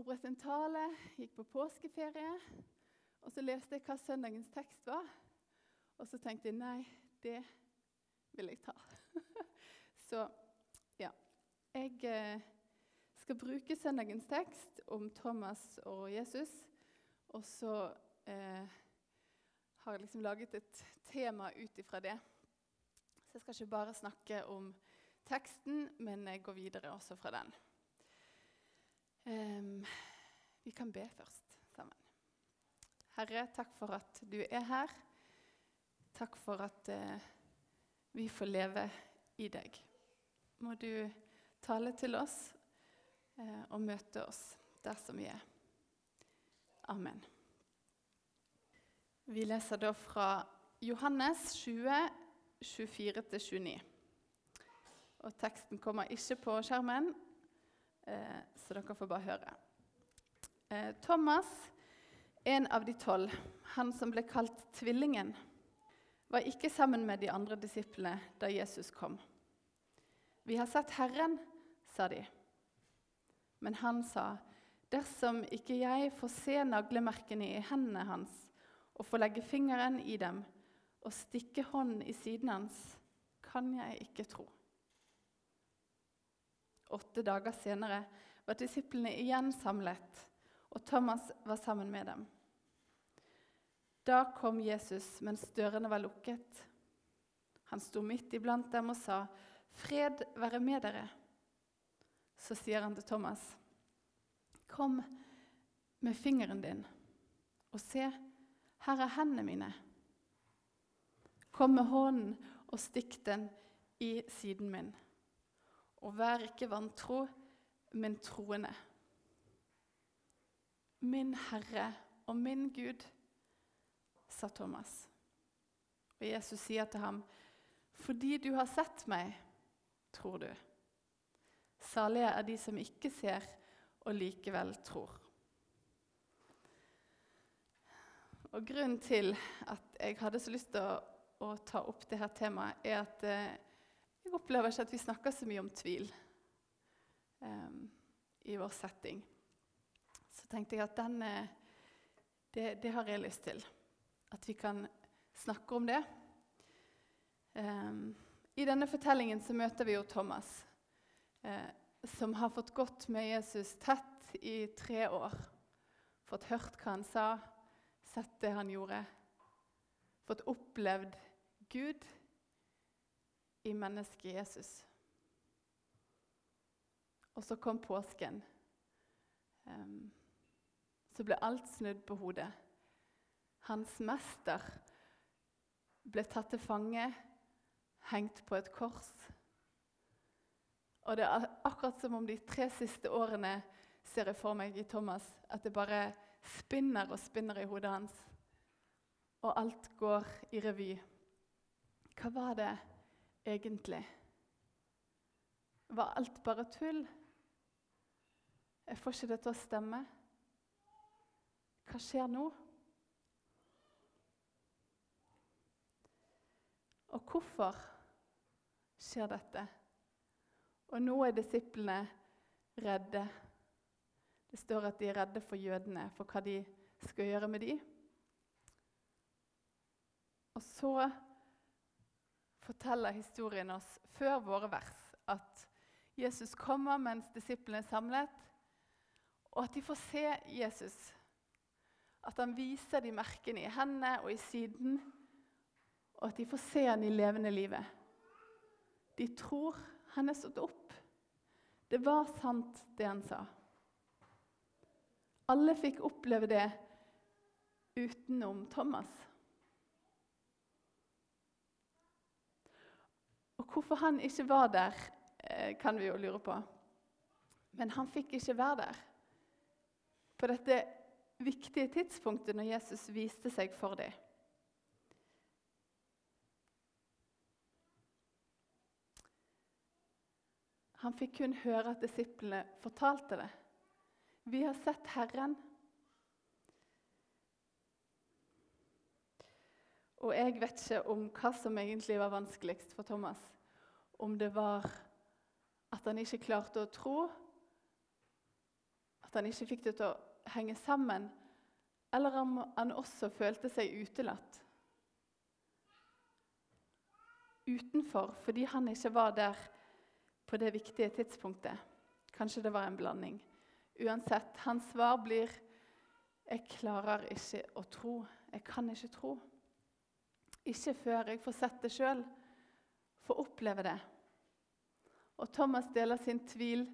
forberedte en tale, gikk på påskeferie. Og så leste jeg hva søndagens tekst var. Og så tenkte jeg nei, det vil jeg ta. så ja. Jeg eh, skal bruke søndagens tekst om Thomas og Jesus. Og så eh, har jeg liksom laget et tema ut ifra det. Så jeg skal ikke bare snakke om teksten, men jeg går videre også fra den. Um, vi kan be først sammen. Herre, takk for at du er her. Takk for at uh, vi får leve i deg. Må du tale til oss uh, og møte oss der som vi er. Amen. Vi leser da fra Johannes 20, 24-29. Og teksten kommer ikke på skjermen, så dere får bare høre. Eh, Thomas, en av de tolv, han som ble kalt Tvillingen, var ikke sammen med de andre disiplene da Jesus kom. 'Vi har sett Herren', sa de. Men han sa, 'Dersom ikke jeg får se naglemerkene i hendene hans' 'og får legge fingeren i dem' 'og stikke hånden i siden hans', kan jeg ikke tro.' Åtte dager senere var disiplene igjen samlet, og Thomas var sammen med dem. Da kom Jesus mens dørene var lukket. Han sto midt iblant dem og sa, 'Fred være med dere.' Så sier han til Thomas, 'Kom med fingeren din, og se, her er hendene mine.' 'Kom med hånden og stikk den i siden min.' Og vær ikke vantro, men troende. Min Herre og min Gud, sa Thomas. Og Jesus sier til ham, fordi du har sett meg, tror du. Salige er de som ikke ser og likevel tror. Og Grunnen til at jeg hadde så lyst til å, å ta opp dette temaet, er at eh, opplever ikke at vi snakker så mye om tvil um, i vår setting. Så tenkte jeg at den, eh, det, det, har jeg lyst til. At vi kan snakke om det. Um, I denne fortellingen så møter vi jo Thomas, eh, som har fått gått med Jesus tett i tre år. Fått hørt hva han sa, sett det han gjorde. Fått opplevd Gud i mennesket Jesus. Og så kom påsken. Så ble alt snudd på hodet. Hans mester ble tatt til fange, hengt på et kors. Og det er akkurat som om de tre siste årene ser jeg for meg i Thomas at det bare spinner og spinner i hodet hans. Og alt går i revy. Hva var det egentlig? Var alt bare tull? Jeg får ikke det til å stemme. Hva skjer nå? Og hvorfor skjer dette? Og nå er disiplene redde. Det står at de er redde for jødene, for hva de skal gjøre med dem. Og så forteller historien oss før våre vers at Jesus kommer mens disiplene er samlet, og at de får se Jesus. At han viser de merkene i hendene og i siden, og at de får se han i levende livet. De tror han er stått opp. Det var sant, det han sa. Alle fikk oppleve det utenom Thomas. Hvorfor han ikke var der, eh, kan vi jo lure på. Men han fikk ikke være der på dette viktige tidspunktet når Jesus viste seg for dem. Han fikk kun høre at disiplene fortalte det. Vi har sett Herren. Og jeg vet ikke om hva som egentlig var vanskeligst for Thomas om det var at han ikke klarte å tro At han ikke fikk det til å henge sammen. Eller om han også følte seg utelatt. Utenfor fordi han ikke var der på det viktige tidspunktet. Kanskje det var en blanding. Uansett, hans svar blir 'Jeg klarer ikke å tro. Jeg kan ikke tro.' Ikke før jeg får sett det sjøl, får oppleve det. Og Thomas deler sin tvil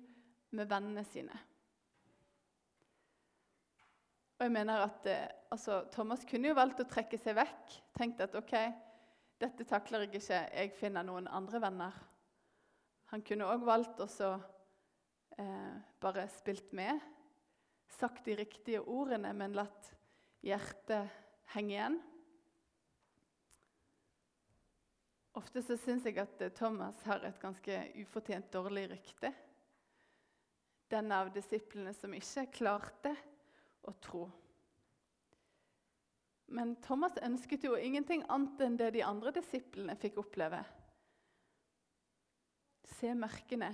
med vennene sine. Og jeg mener at eh, altså, Thomas kunne jo valgt å trekke seg vekk. Tenkt at ok, dette takler jeg ikke, jeg finner noen andre venner. Han kunne òg valgt å eh, bare spilt med, sagt de riktige ordene, men latt hjertet henge igjen. Ofte så syns jeg at Thomas har et ganske ufortjent dårlig rykte. Den av disiplene som ikke klarte å tro. Men Thomas ønsket jo ingenting annet enn det de andre disiplene fikk oppleve. Se merkene.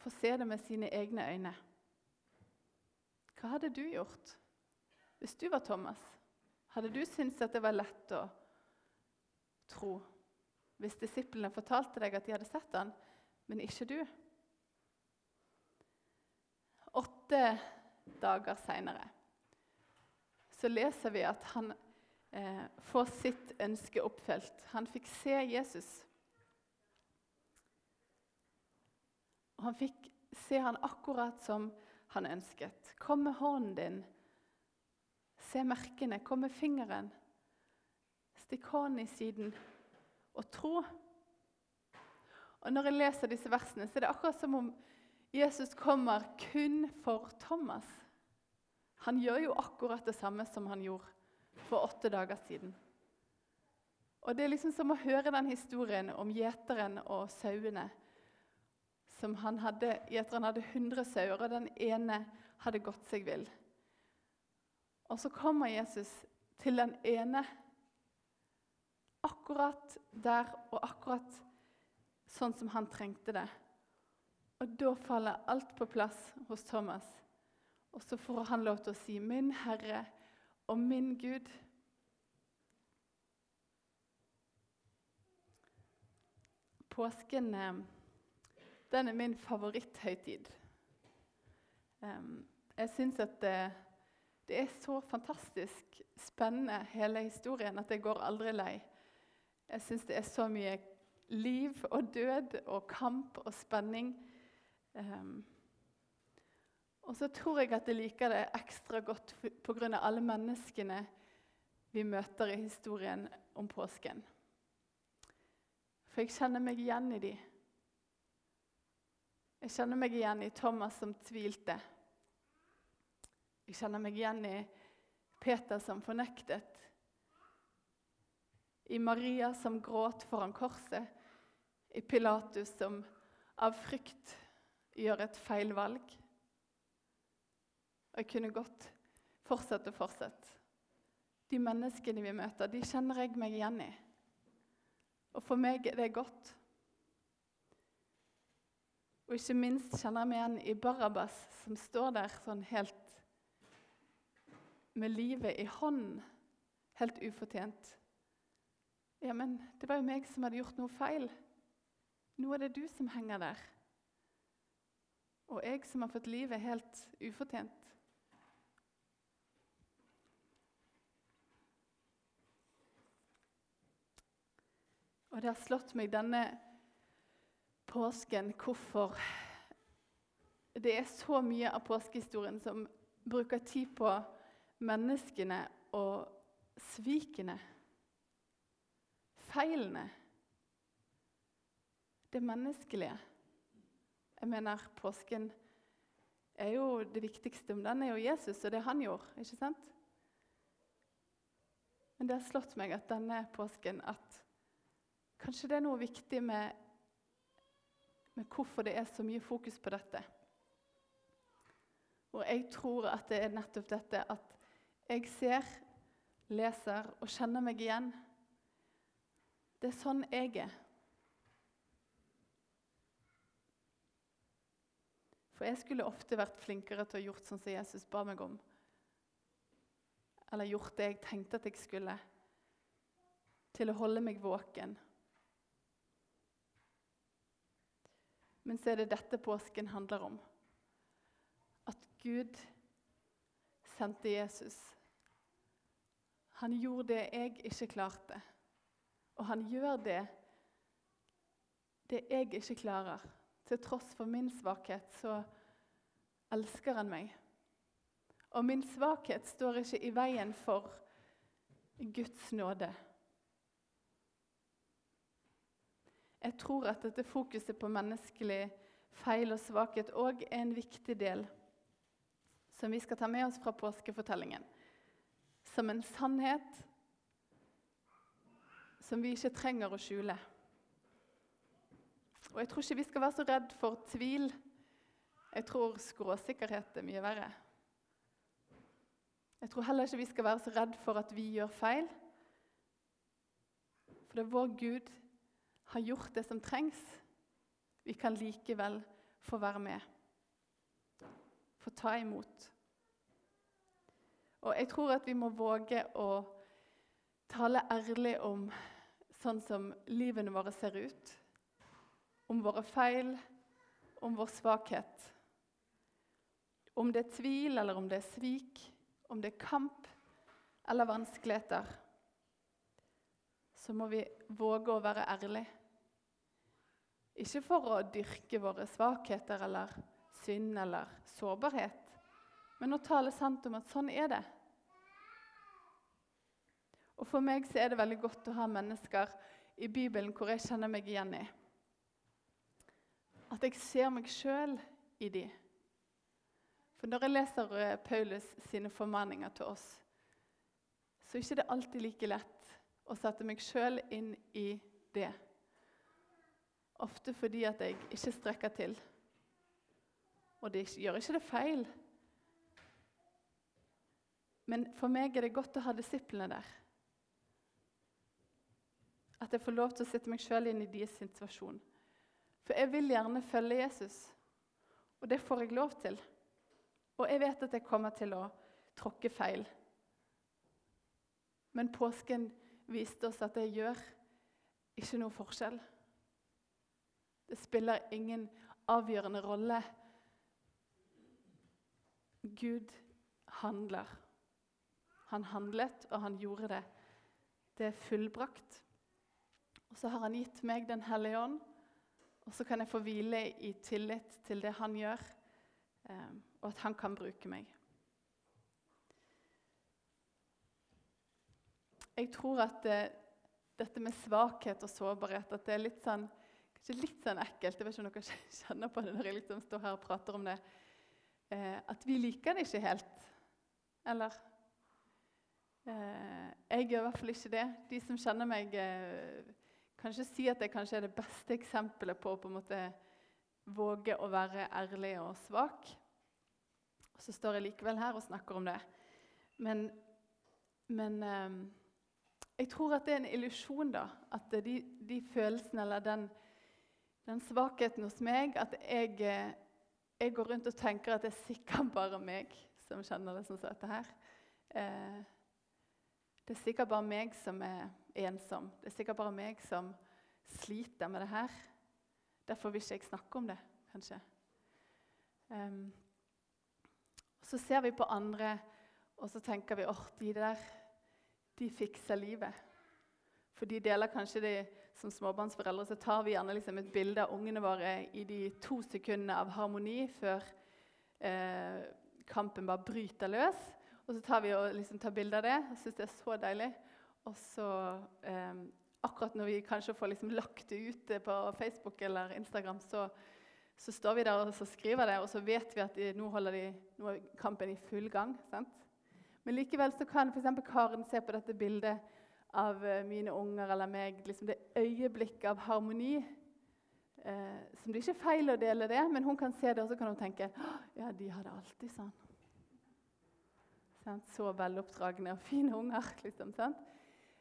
Få se det med sine egne øyne. Hva hadde du gjort hvis du var Thomas? Hadde du syntes at det var lett å tro hvis disiplene fortalte deg at de hadde sett han, men ikke du? Åtte dager seinere leser vi at han eh, får sitt ønske oppfylt. Han fikk se Jesus. Og han fikk se han akkurat som han ønsket. Kom med hånden din. Se merkene. Kom med fingeren. Stikk hånden i siden og tro. Og Når jeg leser disse versene, så er det akkurat som om Jesus kommer kun for Thomas. Han gjør jo akkurat det samme som han gjorde for åtte dager siden. Og Det er liksom som å høre den historien om gjeteren og sauene. Som han hadde, Gjeteren hadde 100 sauer, og den ene hadde gått seg vill. Og så kommer Jesus til den ene akkurat der og akkurat sånn som han trengte det. Og da faller alt på plass hos Thomas. Og så får han lov til å si 'Min Herre og min Gud'. Påsken eh, den er min favoritthøytid. Jeg syns at det, det, er så fantastisk spennende, hele historien, at jeg går aldri lei. Jeg syns det er så mye liv og død og kamp og spenning. Um, og så tror jeg at jeg liker det ekstra godt pga. alle menneskene vi møter i historien om påsken. For jeg kjenner meg igjen i de. Jeg kjenner meg igjen i Thomas som tvilte. Jeg kjenner meg igjen i Peter som fornektet. I Maria som gråt foran korset. I Pilatus som av frykt gjør et feil valg. Og jeg kunne godt fortsette og fortsette. De menneskene vi møter, de kjenner jeg meg igjen i. Og for meg er det godt. Og ikke minst kjenner jeg meg igjen i Barabas, som står der sånn helt med livet i hånden, helt ufortjent. Ja, men det var jo meg som hadde gjort noe feil. Nå er det du som henger der. Og jeg som har fått livet helt ufortjent. Og det har slått meg denne påsken hvorfor det er så mye av påskehistorien som bruker tid på menneskene og svikene. Feilene. Det menneskelige. Jeg mener, påsken er jo det viktigste men den er jo Jesus og det han gjorde. ikke sant? Men det har slått meg at denne påsken at Kanskje det er noe viktig med, med hvorfor det er så mye fokus på dette. Og jeg tror at det er nettopp dette at jeg ser, leser og kjenner meg igjen. Det er sånn jeg er. For jeg skulle ofte vært flinkere til å gjort sånn som Jesus ba meg om. Eller gjort det jeg tenkte at jeg skulle. Til å holde meg våken. Men så er det dette påsken handler om. At Gud sendte Jesus. Han gjorde det jeg ikke klarte. Og han gjør det det jeg ikke klarer. Til tross for min svakhet, så elsker han meg. Og min svakhet står ikke i veien for Guds nåde. Jeg tror at dette fokuset på menneskelig feil og svakhet òg er en viktig del som vi skal ta med oss fra påskefortellingen. Som en sannhet som vi ikke trenger å skjule. Og jeg tror ikke vi skal være så redd for tvil. Jeg tror skråsikkerhet er mye verre. Jeg tror heller ikke vi skal være så redd for at vi gjør feil. For det er vår Gud har gjort det som trengs, vi kan likevel få være med. Få ta imot. Og jeg tror at vi må våge å tale ærlig om sånn som livene våre ser ut. Om våre feil, om vår svakhet. Om det er tvil, eller om det er svik, om det er kamp eller vanskeligheter, så må vi våge å være ærlige. Ikke for å dyrke våre svakheter eller synd eller sårbarhet, men å tale sant om at sånn er det. Og For meg så er det veldig godt å ha mennesker i Bibelen hvor jeg kjenner meg igjen i. At jeg ser meg sjøl i de. For når jeg leser eh, Paulus sine formaninger til oss, så er det ikke alltid like lett å sette meg sjøl inn i det. Ofte fordi at jeg ikke strekker til. Og det gjør ikke det feil. Men for meg er det godt å ha disiplene der. At jeg får lov til å sette meg sjøl inn i deres situasjon. For jeg vil gjerne følge Jesus, og det får jeg lov til. Og jeg vet at jeg kommer til å tråkke feil. Men påsken viste oss at det gjør ikke noe forskjell. Det spiller ingen avgjørende rolle. Gud handler. Han handlet, og han gjorde det. Det er fullbrakt. Og så har han gitt meg Den hellige ånd, og så kan jeg få hvile i tillit til det han gjør, eh, og at han kan bruke meg. Jeg tror at det, eh, dette med svakhet og sårbarhet at det er litt sånn kanskje litt sånn ekkelt. Jeg vet ikke om dere kjenner på det når jeg liksom står her og prater om det. Eh, at vi liker det ikke helt. Eller? Jeg gjør i hvert fall ikke det. De som kjenner meg, kan ikke si at jeg kanskje er det beste eksempelet på å på en måte våge å være ærlig og svak. Og så står jeg likevel her og snakker om det. Men, men eh, jeg tror at det er en illusjon, da. At de, de følelsene eller den den svakheten hos meg at jeg, eh, jeg, går rundt og tenker at det er sikkert bare meg som kjenner det sånn som dette her. Eh, det er sikkert bare meg som er ensom. Det er sikkert bare meg som sliter med det her. Derfor vil ikke jeg snakke om det, kanskje. Um, så ser vi på andre, og så tenker vi at de der de fikser livet. For de deler kanskje det som småbarnsforeldre så tar vi gjerne liksom et bilde av ungene våre i de to sekundene av harmoni før eh, kampen bare bryter løs. Og så tar vi og liksom tar bilde av det Jeg syns det er så deilig. Og så, eh, akkurat når vi kanskje får liksom lagt det ut på Facebook eller Instagram, så, så står vi der og skriver det, og så vet vi at de, nå, de, nå er kampen i full gang. Sant? Men likevel så kan f.eks. Karen se på dette bildet av eh, mine unger eller meg. Liksom det øyeblikket av harmoni. Eh, som det ikke er feil å dele det, men hun kan se det og så kan hun tenke ja, de har det alltid sånn. Sant? Så veloppdragne og fine unger. liksom,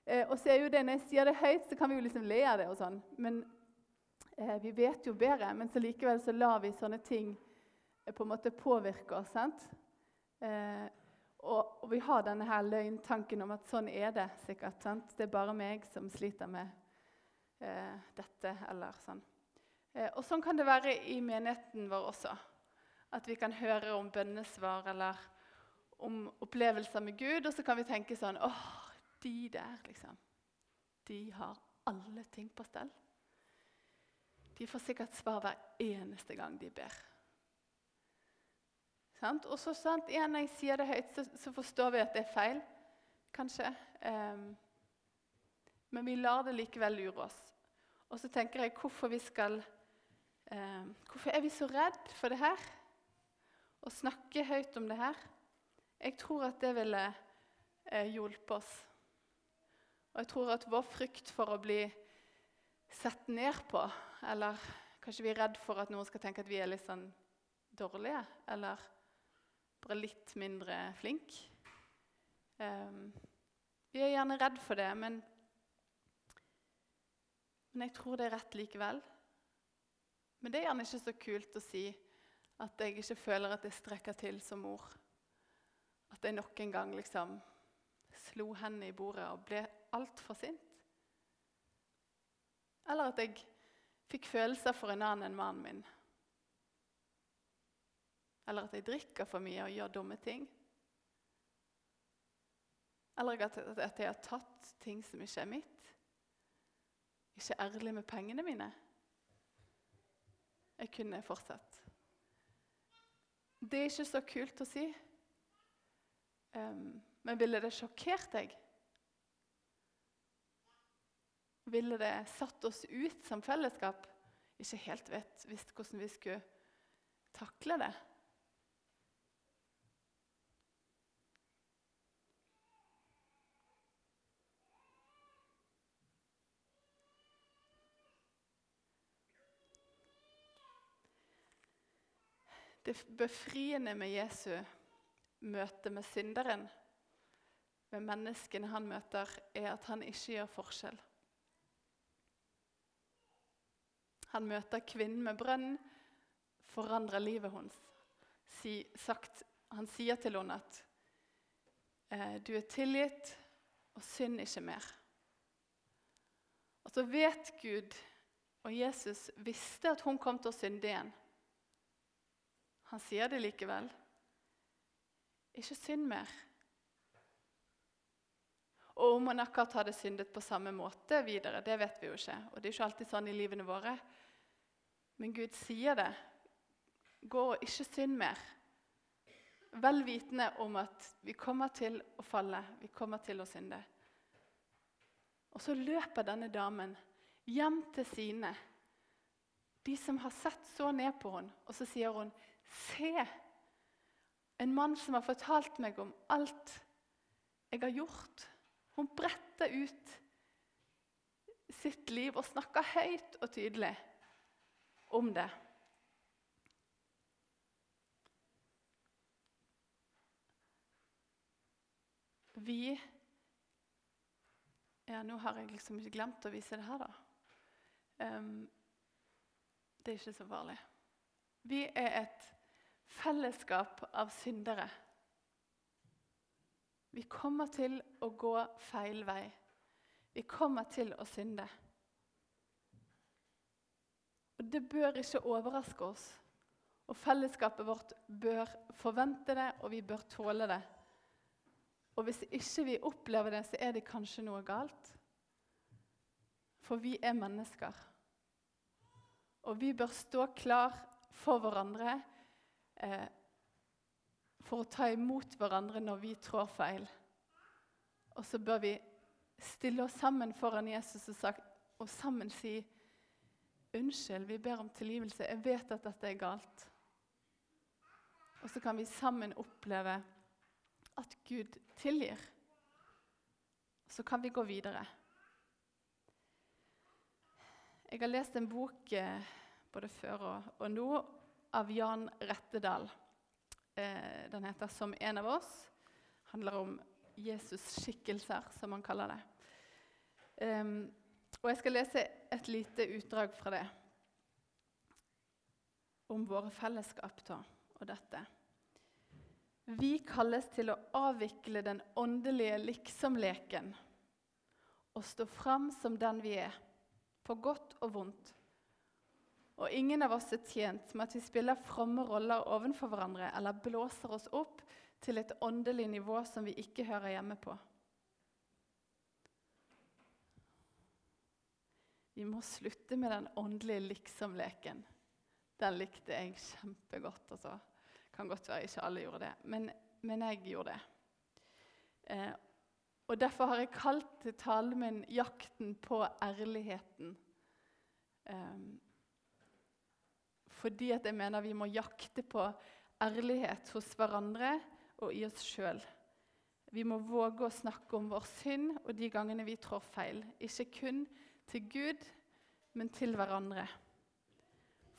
eh, og så er jo det, Når jeg sier det høyt, så kan vi jo liksom le av det, og sånn, men eh, vi vet jo bedre. Men så likevel så lar vi sånne ting på en måte påvirke oss. sant? Eh, og, og, vi har denne her løgntanken om at sånn er det sikkert. sant? Det er bare meg som sliter med eh, dette, eller sånn. Eh, og sånn kan det være i menigheten vår også. At vi kan høre om bønnesvar eller om opplevelser med Gud, og så kan vi tenke sånn åh, de der, liksom. De har alle ting på stell. De får sikkert svar hver eneste gang de ber. Sant? Og så sant, igjen, Når jeg sier det høyt, så, så, forstår vi at det er feil. Kanskje. Um, men vi lar det likevel lure oss. Og så tenker jeg hvorfor vi skal um, Hvorfor er vi så redd for det her? Å snakke høyt om det her? Jeg tror at det ville eh, hjulpet oss. Og jeg tror at vår frykt for å bli sett ned på, eller kanskje vi er redd for at noen skal tenke at vi er litt sånn dårlige, eller bare litt mindre flink. Um, vi er gjerne redd for det, men, men jeg tror det er rett likevel. Men det er gjerne ikke så kult å si at jeg ikke føler at jeg strekker til som mor. At jeg nok en gang liksom slo hendene i bordet og ble altfor sint. Eller at jeg fikk følelser for en annen enn mannen min. Eller at jeg drikker for mye og gjør dumme ting. Eller at, jeg har tatt ting som ikke er mitt. Ikke ærlig med pengene mine. Jeg kunne fortsatt. Det er ikke så kult å si. Um, men ville det sjokkert deg? Ville det satt oss ut som fellesskap? Ikke helt vet visst hvordan vi skulle takle det. Det befriende med Jesu møte med synderen, med menneskene han møter, er at han ikke gjør forskjell. Han møter kvinnen med brønn, forandrer livet hennes. Si, sagt, han sier til henne at eh, 'du er tilgitt, og synd ikke mer'. Og så vet Gud og Jesus visste at hun kom til å synde igjen. Han sier det likevel. Ikke synd mer. Og om han akkurat hadde syndet på samme måte videre, det vet vi jo ikke. Og det er ikke alltid sånn i livene våre. Men Gud sier det. Gå og ikke synd mer. Vel vitende om at vi kommer til å falle, vi kommer til å synde. Og så løper denne damen hjem til sine, de som har sett så ned på henne, og så sier hun Se! En mann som har fortalt meg om alt jeg har gjort. Hun bretta ut sitt liv og snakka høyt og tydelig om det. Vi Ja, nå har jeg liksom ikke glemt å vise det her, da. Um, det er ikke så farlig. Vi er et fellesskap av syndere. Vi kommer til å gå feil vei. Vi kommer til å synde. Og Det bør ikke overraske oss. Og fellesskapet vårt bør forvente det, og vi bør tåle det. Og hvis ikke vi opplever det, så er det kanskje noe galt. For vi er mennesker. Og vi bør stå klar for hverandre eh, for å ta imot hverandre når vi trår feil. Og så bør vi stille oss sammen foran Jesus og, sagt, og sammen si unnskyld, vi ber om tilgivelse. Jeg vet at dette er galt. Og så kan vi sammen oppleve at Gud tilgir. Så kan vi gå videre. Jeg har lest en bok eh, både før og, og nå av Jan Rettedal. Eh, den heter 'Som en av oss'. handler om Jesus-skikkelser, som han kaller det. Og Jeg skal lese et lite utdrag fra det om våre fellesskap. da. og dette. Vi kalles til å avvikle den åndelige liksom-leken og stå fram som den vi er, på godt og vondt. Og ingen av oss er tjent med at vi spiller fromme roller overfor hverandre eller blåser oss opp til et åndelig nivå som vi ikke hører hjemme på. Vi må slutte med den åndelige liksom-leken. Den likte jeg kjempegodt. Altså. Kan godt være ikke alle gjorde det, men, men jeg gjorde det. Eh, og Derfor har jeg kalt talen min 'Jakten på ærligheten'. Eh, fordi at jeg mener vi må jakte på ærlighet hos hverandre og i oss sjøl. Vi må våge å snakke om vår synd og de gangene vi trår feil. Ikke kun til Gud, men til hverandre.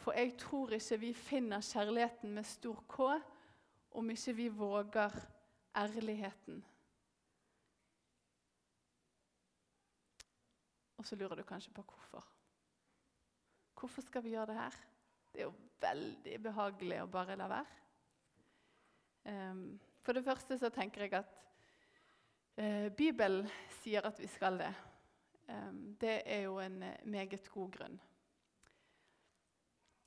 For jeg tror ikke vi finner kjærligheten med stor K om ikke vi våger ærligheten. Og så lurer du kanskje på hvorfor. Hvorfor skal vi gjøre det her? Det er jo veldig behagelig å bare la være. Um, for det første så tenker jeg at uh, Bibelen sier at vi skal det. Um, det er jo en uh, meget god grunn.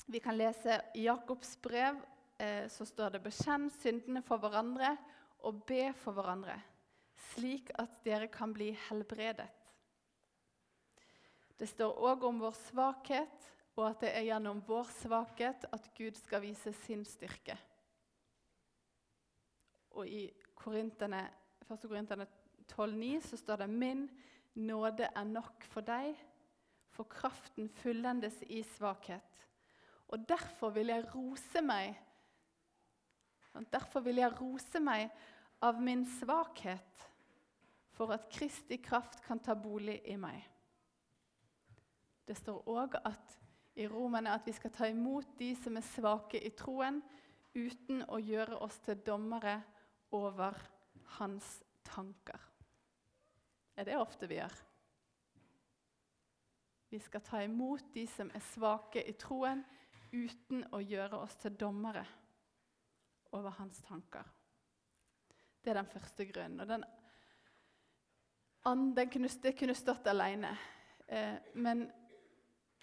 Vi kan lese i Jakobs brev uh, så står det 'Bekjenn syndene for hverandre og be for hverandre', slik at dere kan bli helbredet. Det står òg om vår svakhet, og at det er gjennom vår svakhet at Gud skal vise sin styrke. Og i Korintene, 1. Korintene 12,9 så står det 'Min nåde er nok for deg, for kraften fullendes i svakhet'. Og derfor vil jeg rose meg Derfor vil jeg rose meg av min svakhet, for at Kristi kraft kan ta bolig i meg. Det står òg i Romerne at vi skal ta imot de som er svake i troen, uten å gjøre oss til dommere over hans tanker. Er det ofte vi gjør? Vi skal ta imot de som er svake i troen, uten å gjøre oss til dommere over hans tanker. Det er den første grunnen. Og den den kunne, det kunne stått alene. Eh, men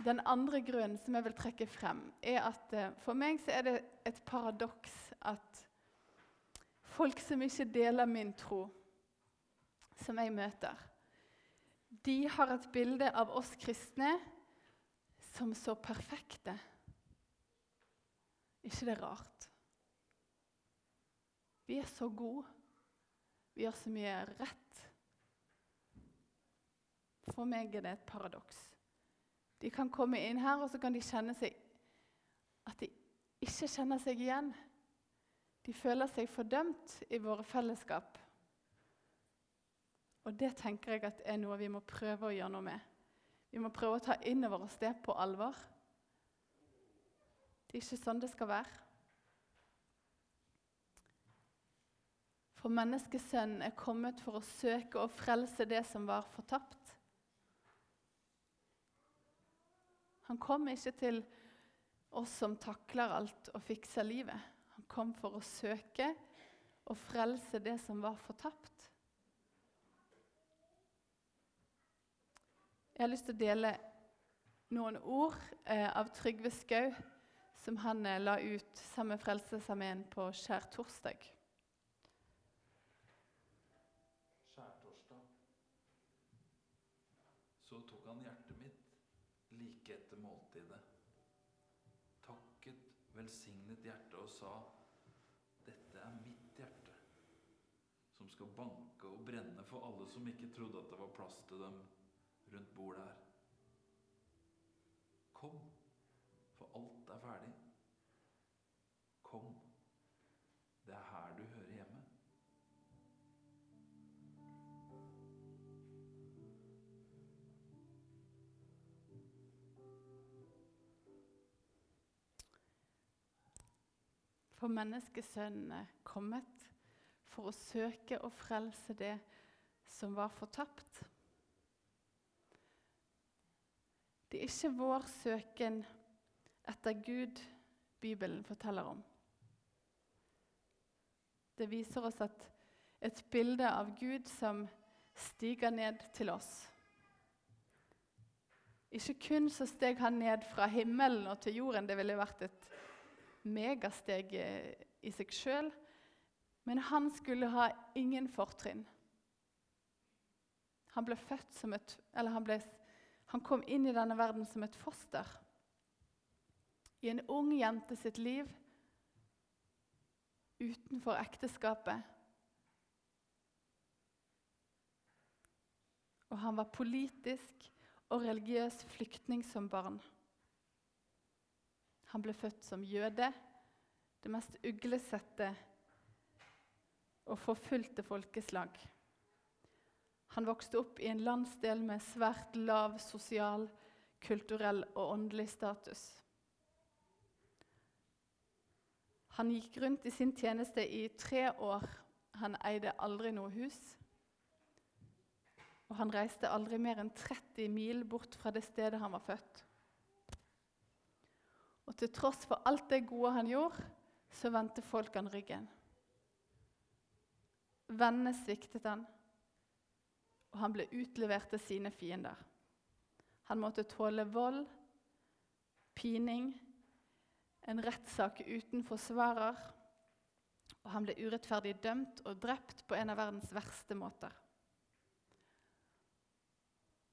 den andre grunnen som jeg vil trekke frem, er at eh, for meg er det et paradoks at folk som ikke deler min tro, som jeg møter, de har et bilde av oss kristne som så perfekte. ikke det er rart? Vi er så gode. Vi gjør så mye rett. For meg er det et paradoks. De kan komme inn her, og så kan de kjenne seg at de ikke kjenner seg igjen. De føler seg fordømt i våre fellesskap. Og det tenker jeg at er noe vi må prøve å gjøre noe med. Vi må prøve å ta inn over oss det på alvor. Det er ikke sånn det skal være. For menneskesønnen er kommet for å søke og frelse det som var fortapt. Han kom ikke til oss som takler alt og fikser livet. Han kom for å søke og frelse det som var fortapt. Jeg har lyst til å dele noen ord eh, av Trygve Skau som han eh, la ut sammen med Frelsesarmeen på skjærtorsdag. Skjærtorsdag så tok han hjertet mitt like etter måltidet. Takket, velsignet hjertet og sa dette er mitt hjerte, som skal banke og brenne for alle som ikke trodde at det var plass til dem rundt bordet her. Kom, for alt er ferdig. For menneskesønnen er kommet for å søke og frelse det som var fortapt. Det er ikke vår søken etter Gud Bibelen forteller om. Det viser oss at et bilde av Gud som stiger ned til oss. Ikke kun så steg han ned fra himmelen og til jorden, det ville vært et megasteg eh, i seg sjøl, men han skulle ha ingen fortrinn. Han ble født som et Eller han, ble, han kom inn i denne verden som et foster. I en ung jente sitt liv utenfor ekteskapet. Og han var politisk og religiøs flyktning som barn. Han ble født som jøde, det mest uglesette og forfulgte folkeslag. Han vokste opp i en landsdel med svært lav sosial, kulturell og åndelig status. Han gikk rundt i sin tjeneste i tre år. Han eide aldri noe hus. Og han reiste aldri mer enn 30 mil bort fra det stedet han var født. Og til tross for alt det gode han gjorde, så vendte folk han ryggen. Vennene sviktet han, og han ble utlevert til sine fiender. Han måtte tåle vold, pining, en rettssak uten forsvarer, og han ble urettferdig dømt og drept på en av verdens verste måter.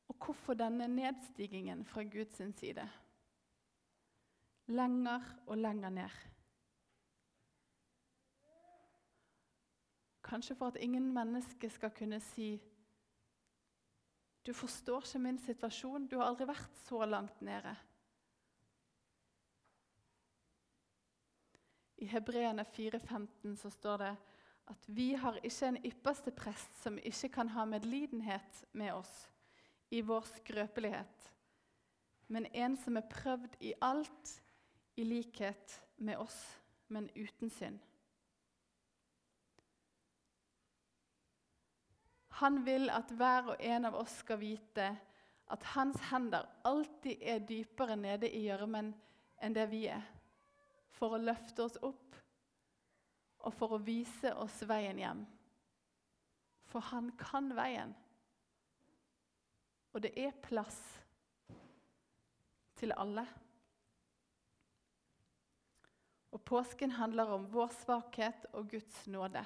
Og hvorfor denne nedstigingen fra Guds side? Lenger og lenger ned. Kanskje for at ingen mennesker skal kunne si Du forstår ikke min situasjon. Du har aldri vært så langt nede. I Hebreene 4,15 så står det at vi har ikke en ypperste prest som ikke kan ha medlidenhet med oss i vår skrøpelighet, men en som er prøvd i alt i likhet med oss, men uten synd. Han vil at hver og en av oss skal vite at hans hender alltid er dypere nede i gjørmen enn det vi er for å løfte oss opp og for å vise oss veien hjem. For han kan veien. Og det er plass til alle. Og påsken handler om vår svakhet og Guds nåde.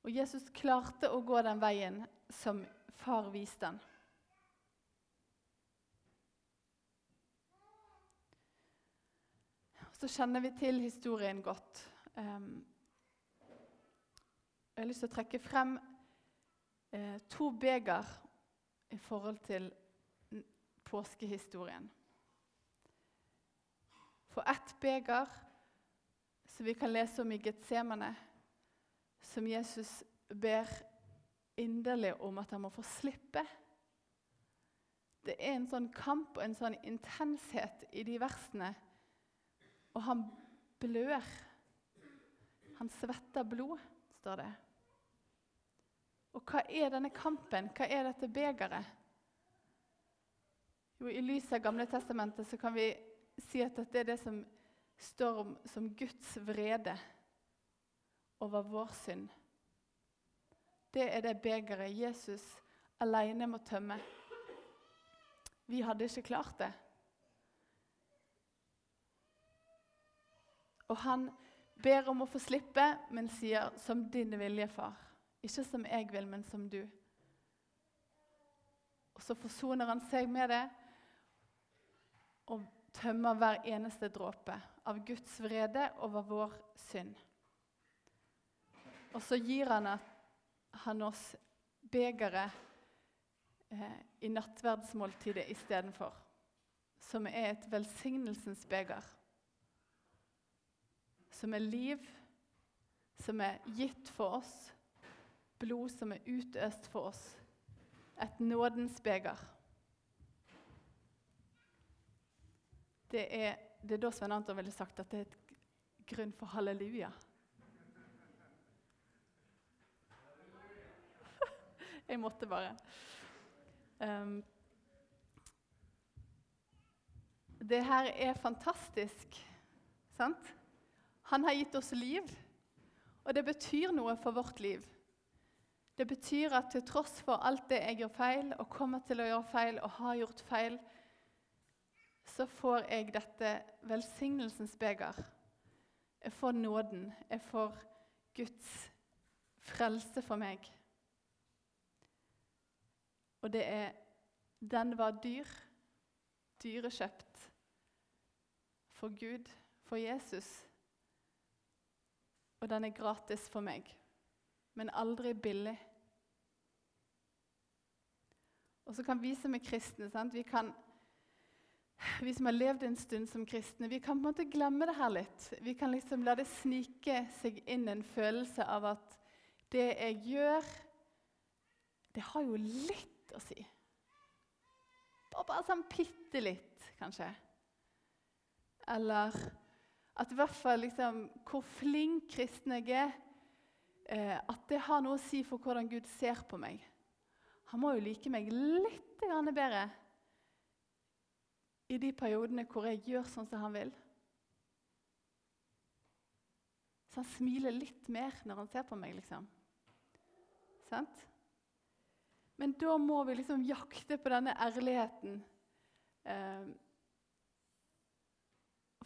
Og Jesus klarte å gå den veien som far viste han. så kjenner vi til historien godt. Um, jeg har lyst til å trekke frem eh, to beger i forhold til påskehistorien. For ett beger som vi kan lese om i Getsemane, som Jesus ber inderlig om at han må få slippe. Det er en sånn kamp og en sånn intenshet i de versene og han blør. Han svetter blod, står det. Og hva er denne kampen? Hva er dette begeret? Jo, I lys av Gamle testamentet så kan vi si at dette er det som står om som Guds vrede over vår synd. Det er det begeret Jesus alene må tømme. Vi hadde ikke klart det. Og han ber om å få slippe, men sier 'som din vilje, far'. Ikke som jeg vil, men som du. Og Så forsoner han seg med det og tømmer hver eneste dråpe av Guds vrede over vår synd. Og så gir han, han oss begeret eh, i nattverdsmåltidet istedenfor, som er et velsignelsens beger som er liv, som er gitt for oss, blod som er utøst for oss. Et nådens beger. Det er, det er da Svein Anton ville sagt at det er et grunn for halleluja. Jeg måtte bare. Um, det her er fantastisk, sant? Han har gitt oss liv, Og det betyr noe for vårt liv. Det betyr at til tross for alt det jeg gjør feil, og kommer til å gjøre feil og har gjort feil, så får jeg dette velsignelsens beger. Jeg får nåden. Jeg får Guds frelse for meg. Og det er Den var dyr, dyrekjøpt for Gud, for Jesus. Og den er gratis for meg, men aldri billig. Og så kan vi som er kristne sant? Vi, kan, vi som har levd en stund som kristne, vi kan på en måte glemme det her litt. Vi kan liksom la det snike seg inn en følelse av at det jeg gjør, det har jo litt å si. Bare, bare sånn bitte litt, kanskje. Eller at i hvert fall liksom, hvor flink kristen jeg er, eh, at det har noe å si for hvordan Gud ser på meg. Han må jo like meg litt bedre i de periodene hvor jeg gjør sånn som han vil. Så han smiler litt mer når han ser på meg, liksom. Sant? Men da må vi liksom jakte på denne ærligheten. Eh,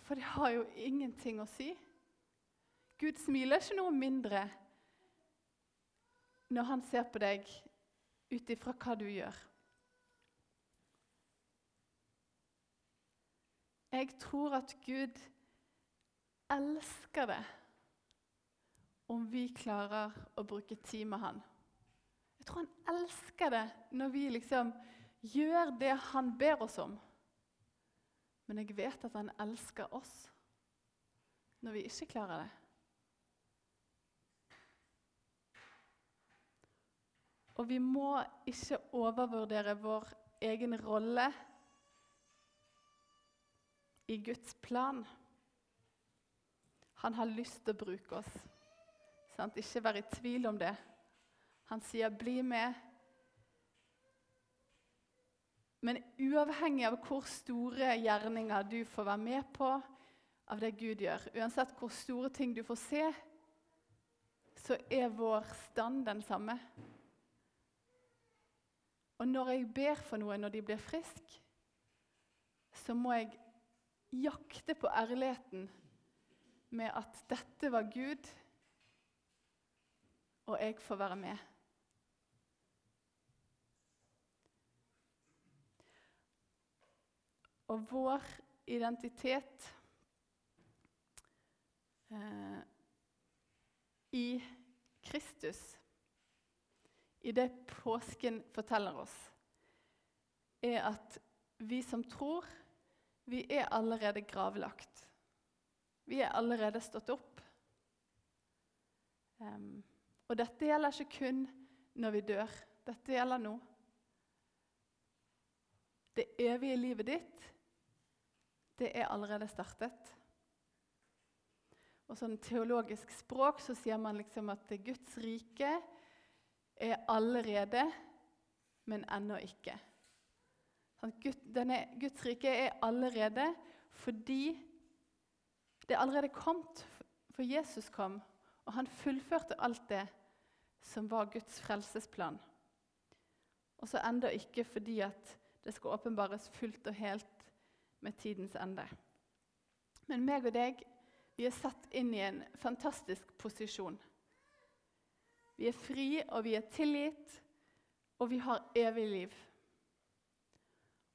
for det har jo ingenting å si. Gud smiler ikke noe mindre når han ser på deg ut ifra hva du gjør. Jeg tror at Gud elsker det om vi klarer å bruke tid med han. Jeg tror han elsker det når vi liksom gjør det han ber oss om. Men jeg vet at han elsker oss når vi ikke klarer det. Og vi må ikke overvurdere vår egen rolle i Guds plan. Han har lyst til å bruke oss. Sant? Ikke vær i tvil om det. Han sier 'bli med'. Men uavhengig av hvor store gjerninger du får være med på av det Gud gjør, uansett hvor store ting du får se, så er vår stand den samme. Og når jeg ber for noen når de blir friske, så må jeg jakte på ærligheten med at dette var Gud, og jeg får være med. Og vår identitet eh, i Kristus, i det påsken forteller oss, er at vi som tror, vi er allerede gravlagt. Vi er allerede stått opp. Um, og dette gjelder ikke kun når vi dør. Dette gjelder nå. Det evige livet ditt det er allerede startet. Og sånn teologisk språk så sier man liksom at Guds rike er allerede, men ennå ikke. Sånn, denne, Guds rike er allerede fordi det er allerede kommet, for Jesus kom, og han fullførte alt det som var Guds frelsesplan. Og så enda ikke fordi at det skal åpenbares fullt og helt med tidens ende. Men meg og deg, vi er satt inn i en fantastisk posisjon. Vi er fri, og vi er tilgitt, og vi har evig liv.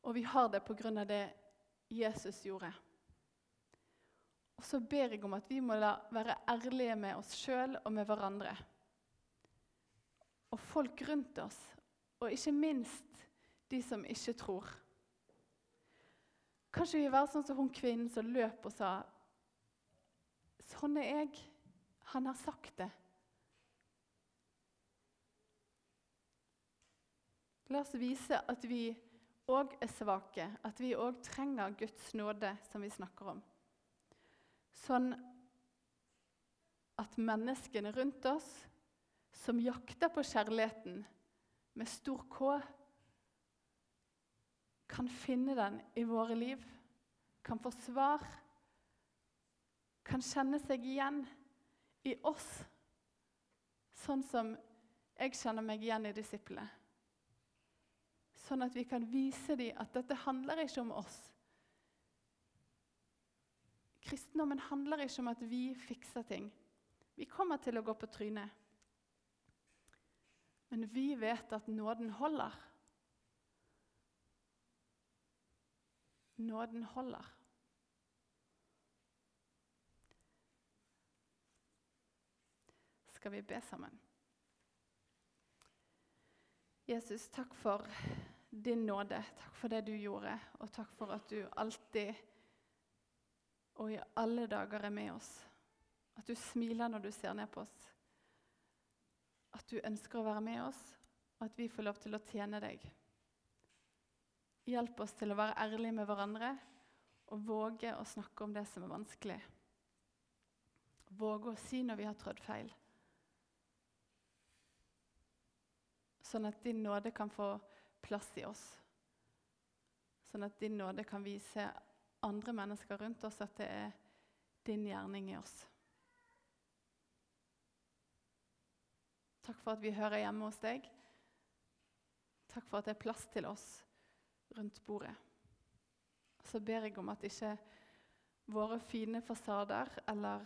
Og vi har det av det Jesus gjorde. Og så ber jeg om at vi må være ærlige med oss sjøl og med hverandre. Og folk rundt oss, og ikke minst de som ikke tror. Kanskje vi være sånn som hun kvinnen som løp og sa Sånn er jeg. Han har sagt det. La oss vise at vi òg er svake, at vi òg trenger Guds nåde, som vi snakker om. Sånn at menneskene rundt oss som jakter på kjærligheten med stor K, kan finne den i våre liv, kan få svar, kan kjenne seg igjen i oss sånn som jeg kjenner meg igjen i disiplene. Sånn at vi kan vise dem at dette handler ikke om oss. Kristendommen handler ikke om at vi fikser ting. Vi kommer til å gå på trynet. Men vi vet at nåden holder. Nåden holder. Skal vi be sammen? Jesus, takk for din nåde. Takk for det du gjorde, og takk for at du alltid og i alle dager er med oss. At du smiler når du ser ned på oss. At du ønsker å være med oss, og at vi får lov til å tjene deg. Hjelp oss til å være ærlige med hverandre og våge å snakke om det som er vanskelig. Våge å si når vi har trådt feil. Sånn at din nåde kan få plass i oss. Sånn at din nåde kan vise andre mennesker rundt oss at det er din gjerning i oss. Takk for at vi hører hjemme hos deg. Takk for at det er plass til oss rundt bordet. Så ber jeg om at ikke våre fine fasader eller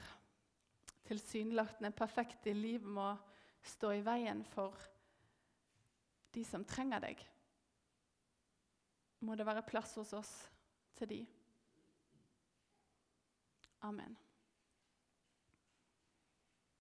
tilsynelatende perfekte liv må stå i veien for de som trenger deg. Må det være plass hos oss til de. Amen.